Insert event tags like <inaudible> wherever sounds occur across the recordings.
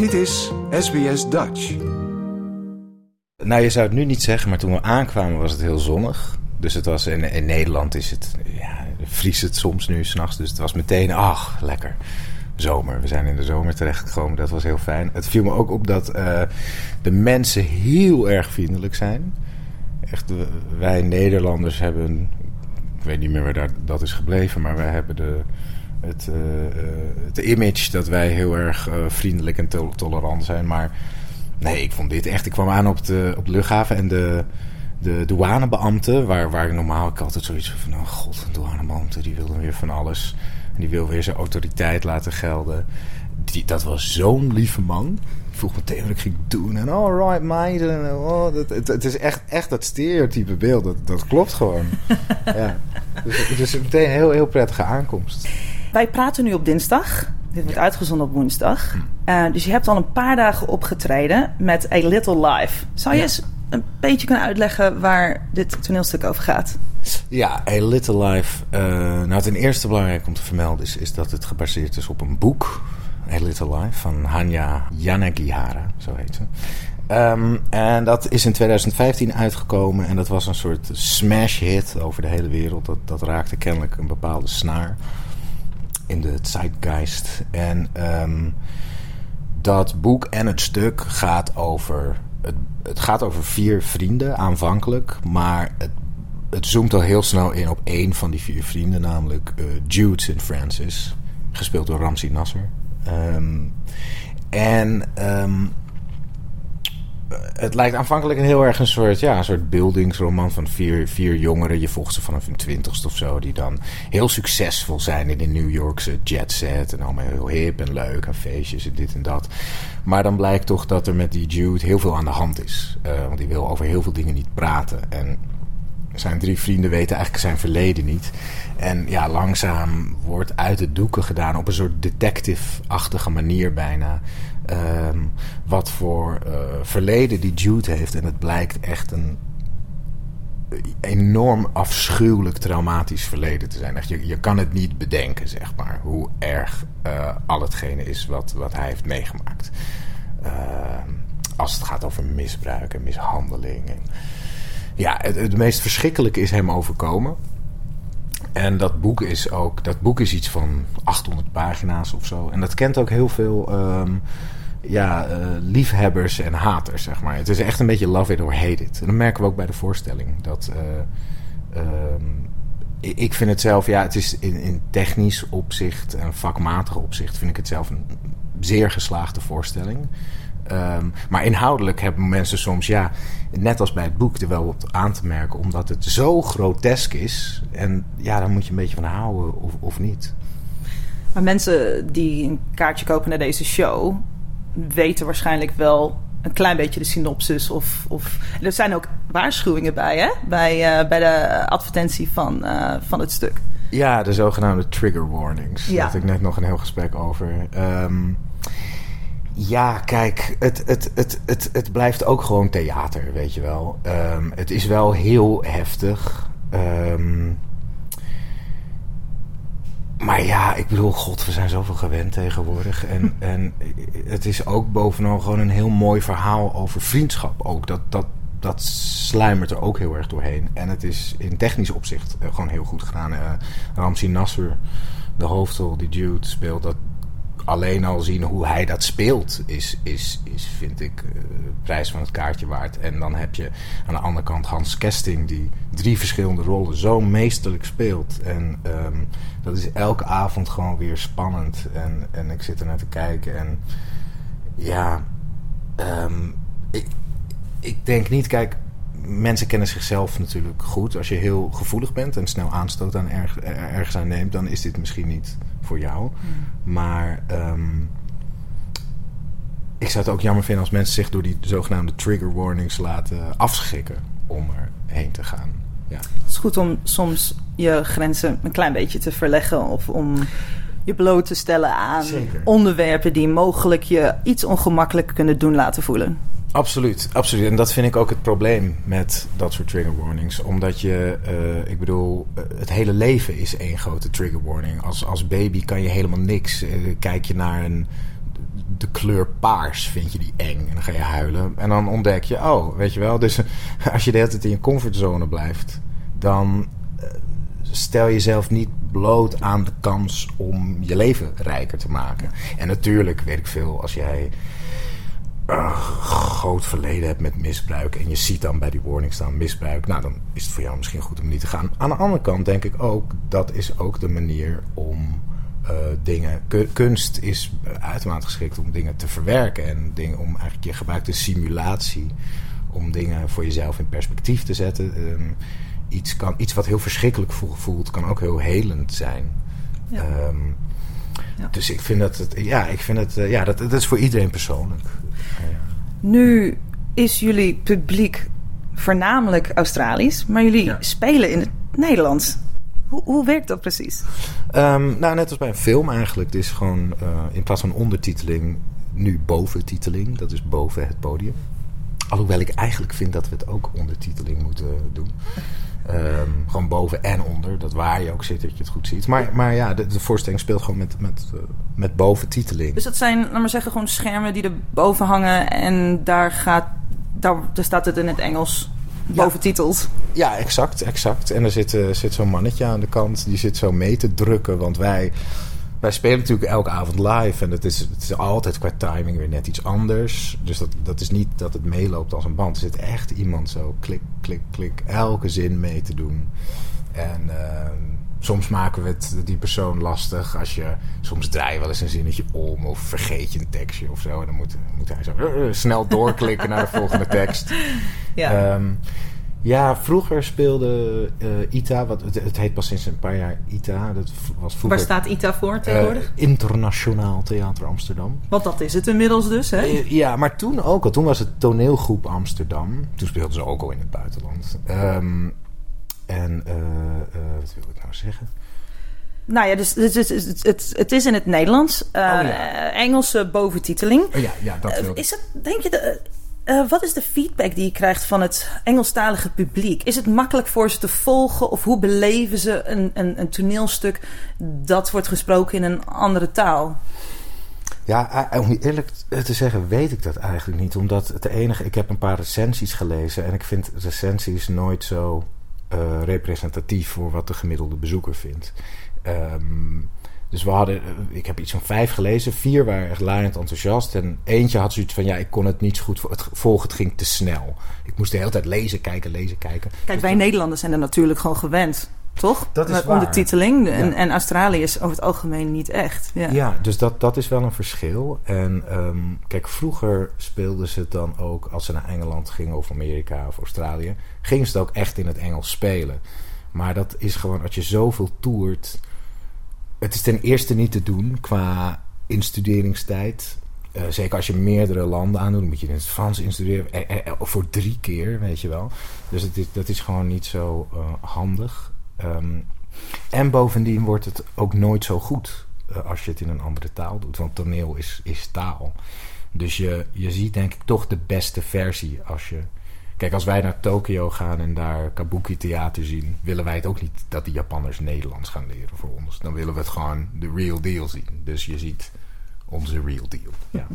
Dit is SBS Dutch. Nou, je zou het nu niet zeggen, maar toen we aankwamen was het heel zonnig. Dus het was in, in Nederland is het, ja, vriest het soms nu s'nachts. Dus het was meteen, ach, lekker. Zomer. We zijn in de zomer terechtgekomen. Dat was heel fijn. Het viel me ook op dat uh, de mensen heel erg vriendelijk zijn. Echt, wij Nederlanders hebben, ik weet niet meer waar dat is gebleven, maar wij hebben de, het, uh, het image dat wij heel erg uh, vriendelijk en to tolerant zijn. Maar nee, ik vond dit echt. Ik kwam aan op de, op de luchthaven en de, de douanebeambte, waar, waar ik normaal ik altijd zoiets van: oh god, een douanebeambte die wilde weer van alles. En die wil weer zijn autoriteit laten gelden. Die, dat was zo'n lieve man. Ik vroeg meteen wat ik ging doen. En alright. En, oh, dat, het, het, is echt, echt dat stereotype beeld. Dat, dat klopt gewoon. <laughs> ja. Dus het is meteen een heel, heel prettige aankomst. Wij praten nu op dinsdag. Dit wordt uitgezonden op woensdag. Uh, dus je hebt al een paar dagen opgetreden met A Little Life. Zou je ja. eens een beetje kunnen uitleggen waar dit toneelstuk over gaat? Ja, A Little Life. Uh, nou, ten eerste belangrijk om te vermelden is, is dat het gebaseerd is op een boek. A Little Life van Hanya Yanagihara, zo heet ze. Um, en dat is in 2015 uitgekomen en dat was een soort smash hit over de hele wereld. Dat, dat raakte kennelijk een bepaalde snaar in de zeitgeist. En um, dat boek en het stuk gaat over. Het, het gaat over vier vrienden aanvankelijk, maar het, het zoomt al heel snel in op één van die vier vrienden, namelijk uh, Jude St. Francis, gespeeld door Ramsey Nasser. Um, en um, het lijkt aanvankelijk een heel erg een soort, ja, een soort beeldingsroman van vier, vier jongeren. Je volgt ze vanaf hun twintigste of zo. Die dan heel succesvol zijn in de New Yorkse jet set. En allemaal heel hip en leuk en feestjes en dit en dat. Maar dan blijkt toch dat er met die Jude heel veel aan de hand is. Uh, want die wil over heel veel dingen niet praten. En zijn drie vrienden weten eigenlijk zijn verleden niet. En ja, langzaam wordt uit het doeken gedaan op een soort detective-achtige manier bijna. Um, wat voor uh, verleden die Jude heeft. En het blijkt echt een enorm afschuwelijk traumatisch verleden te zijn. Echt, je, je kan het niet bedenken, zeg maar, hoe erg uh, al hetgene is wat, wat hij heeft meegemaakt. Uh, als het gaat over misbruik en mishandeling. En, ja, het, het meest verschrikkelijke is hem overkomen. En dat boek is ook, dat boek is iets van 800 pagina's of zo. En dat kent ook heel veel um, ja, uh, liefhebbers en haters, zeg maar. Het is echt een beetje love it or hate it. En dat merken we ook bij de voorstelling. Dat, uh, um, ik vind het zelf, ja, het is in, in technisch opzicht en vakmatig opzicht vind ik het zelf een zeer geslaagde voorstelling. Um, maar inhoudelijk hebben mensen soms, ja, net als bij het boek, er wel wat aan te merken, omdat het zo grotesk is. En ja, daar moet je een beetje van houden of, of niet. Maar mensen die een kaartje kopen naar deze show, weten waarschijnlijk wel een klein beetje de synopsis. Of, of, er zijn ook waarschuwingen bij, hè? Bij, uh, bij de advertentie van, uh, van het stuk. Ja, de zogenaamde trigger warnings. Ja. Daar had ik net nog een heel gesprek over. Um, ja, kijk, het, het, het, het, het blijft ook gewoon theater, weet je wel. Um, het is wel heel heftig. Um, maar ja, ik bedoel, god, we zijn zoveel gewend tegenwoordig. En, <laughs> en het is ook bovenal gewoon een heel mooi verhaal over vriendschap. Ook dat, dat, dat sluimert er ook heel erg doorheen. En het is in technisch opzicht gewoon heel goed gedaan. Uh, Ramsey Nasser, de hoofdrol die Jude speelt, dat, alleen al zien hoe hij dat speelt, is, is, is vind ik, uh, prijs van het kaartje waard. En dan heb je aan de andere kant Hans Kesting, die drie verschillende rollen zo meesterlijk speelt. En um, dat is elke avond gewoon weer spannend. En, en ik zit er naar te kijken. En ja, um, ik, ik denk niet, kijk, mensen kennen zichzelf natuurlijk goed. Als je heel gevoelig bent en snel aanstoot aan erg, ergens aan neemt, dan is dit misschien niet voor jou. Mm. Maar um, ik zou het ook jammer vinden als mensen zich door die zogenaamde trigger warnings laten afschrikken om erheen te gaan. Ja. Het is goed om soms je grenzen een klein beetje te verleggen of om je bloot te stellen aan Zeker. onderwerpen die mogelijk je iets ongemakkelijk kunnen doen laten voelen. Absoluut, absoluut. En dat vind ik ook het probleem met dat soort trigger warnings. Omdat je, uh, ik bedoel, het hele leven is één grote trigger warning. Als, als baby kan je helemaal niks. Uh, kijk je naar een de kleur paars vind je die eng. En dan ga je huilen. En dan ontdek je, oh, weet je wel. Dus <laughs> als je de hele tijd in je comfortzone blijft, dan eh, stel jezelf niet bloot aan de kans om je leven rijker te maken. En natuurlijk weet ik veel, als jij een groot verleden hebt met misbruik en je ziet dan bij die warning staan misbruik, nou dan is het voor jou misschien goed om niet te gaan. Aan de andere kant denk ik ook, dat is ook de manier om uh, dingen. Kunst is uitermate geschikt om dingen te verwerken en dingen om eigenlijk je gebruikt een simulatie om dingen voor jezelf in perspectief te zetten. Um, iets, kan, iets wat heel verschrikkelijk voelt, kan ook heel helend zijn. Ja. Um, ja. Dus ik vind dat het, ja, ik vind het, uh, ja, dat, dat is voor iedereen persoonlijk. Nu is jullie publiek voornamelijk Australisch, maar jullie ja. spelen in het Nederlands. Hoe, hoe werkt dat precies? Um, nou, net als bij een film eigenlijk. Het is gewoon uh, in plaats van ondertiteling nu boventiteling. Dat is boven het podium. Alhoewel ik eigenlijk vind dat we het ook ondertiteling moeten doen. Um, gewoon boven en onder. Dat waar je ook zit, dat je het goed ziet. Maar, maar ja, de, de voorstelling speelt gewoon met, met, uh, met boventiteling. Dus dat zijn, laat maar zeggen, gewoon schermen die er boven hangen. En daar, gaat, daar, daar staat het in het Engels boventiteld. Ja, exact, exact. En er zit, uh, zit zo'n mannetje aan de kant. Die zit zo mee te drukken. Want wij wij spelen natuurlijk elke avond live. En het is, het is altijd qua timing weer net iets anders. Dus dat, dat is niet dat het meeloopt als een band. Er zit echt iemand zo klik, klik, klik. Elke zin mee te doen. En uh, soms maken we het die persoon lastig. Als je, soms draai je wel eens een zinnetje om. Of vergeet je een tekstje of zo. En dan moet, moet hij zo uh, snel doorklikken naar de volgende tekst. Ja. Um, ja, vroeger speelde uh, ITA, wat, het, het, heet pas sinds een paar jaar ITA. Dat was vroeger, Waar staat ITA voor tegenwoordig? Uh, Internationaal Theater Amsterdam. Want dat is het inmiddels dus, hè? Uh, ja, maar toen ook al. Toen was het toneelgroep Amsterdam. Toen speelden ze ook al in het buitenland. Um, en wat wil ik nou zeggen? Nou ja, dus het, het, het, het, is in het Nederlands. Uh, oh, ja. Engelse boventiteling. Oh, ja, ja, dat wil Is het, denk je, de, uh, wat is de feedback die je krijgt van het Engelstalige publiek? Is het makkelijk voor ze te volgen of hoe beleven ze een, een, een toneelstuk dat wordt gesproken in een andere taal? Ja, om eerlijk te zeggen weet ik dat eigenlijk niet. Omdat het enige... Ik heb een paar recensies gelezen... en ik vind recensies nooit zo uh, representatief... voor wat de gemiddelde bezoeker vindt. Um, dus we hadden, ik heb iets van vijf gelezen. Vier waren echt laaiend enthousiast. En eentje had zoiets van, ja, ik kon het niet zo goed volgen. Het ging te snel. Ik moest de hele tijd lezen, kijken, lezen, kijken. Kijk, dus wij Nederlanders zijn er natuurlijk gewoon gewend. Toch? Dat is Met ondertiteling. Ja. En, en Australië is over het algemeen niet echt. Ja, ja dus dat, dat is wel een verschil. En um, kijk, vroeger speelden ze het dan ook... als ze naar Engeland gingen of Amerika of Australië... gingen ze het ook echt in het Engels spelen. Maar dat is gewoon, als je zoveel toert het is ten eerste niet te doen qua instuderingstijd. Uh, zeker als je meerdere landen aandoet, moet je in het Frans instuderen. Eh, eh, voor drie keer, weet je wel. Dus het is, dat is gewoon niet zo handig. Um, en bovendien wordt het ook nooit zo goed als je het in een andere taal doet. Want toneel is, is taal. Dus je, je ziet denk ik toch de beste versie als je Kijk, als wij naar Tokio gaan en daar kabuki theater zien, willen wij het ook niet dat de Japanners Nederlands gaan leren voor ons. Dan willen we het gewoon de real deal zien. Dus je ziet onze real deal. Ja.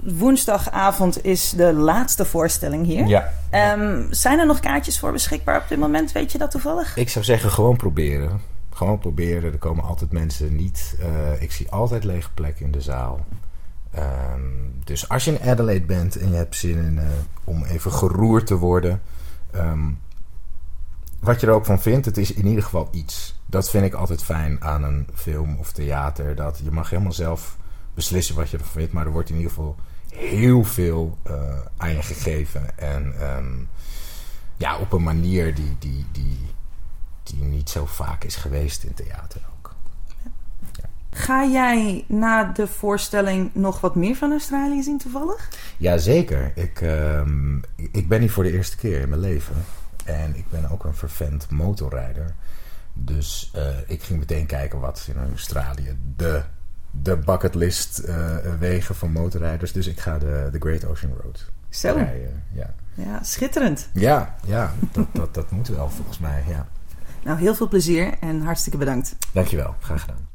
Woensdagavond is de laatste voorstelling hier. Ja. Um, zijn er nog kaartjes voor beschikbaar op dit moment? Weet je dat toevallig? Ik zou zeggen, gewoon proberen. Gewoon proberen. Er komen altijd mensen niet. Uh, ik zie altijd lege plekken in de zaal. Um, dus als je in Adelaide bent en je hebt zin in, uh, om even geroerd te worden. Um, wat je er ook van vindt, het is in ieder geval iets. Dat vind ik altijd fijn aan een film of theater. Dat je mag helemaal zelf beslissen wat je ervan vindt. Maar er wordt in ieder geval heel veel uh, aan je gegeven. En um, ja, op een manier die, die, die, die niet zo vaak is geweest in theater. Ga jij na de voorstelling nog wat meer van Australië zien toevallig? Jazeker. Ik, uh, ik ben hier voor de eerste keer in mijn leven. En ik ben ook een vervent motorrijder. Dus uh, ik ging meteen kijken wat in Australië de, de bucketlist uh, wegen van motorrijders. Dus ik ga de, de Great Ocean Road Zo. rijden. Ja. ja, schitterend. Ja, ja dat, dat, dat moet wel volgens mij. Ja. Nou, heel veel plezier en hartstikke bedankt. Dankjewel, graag gedaan.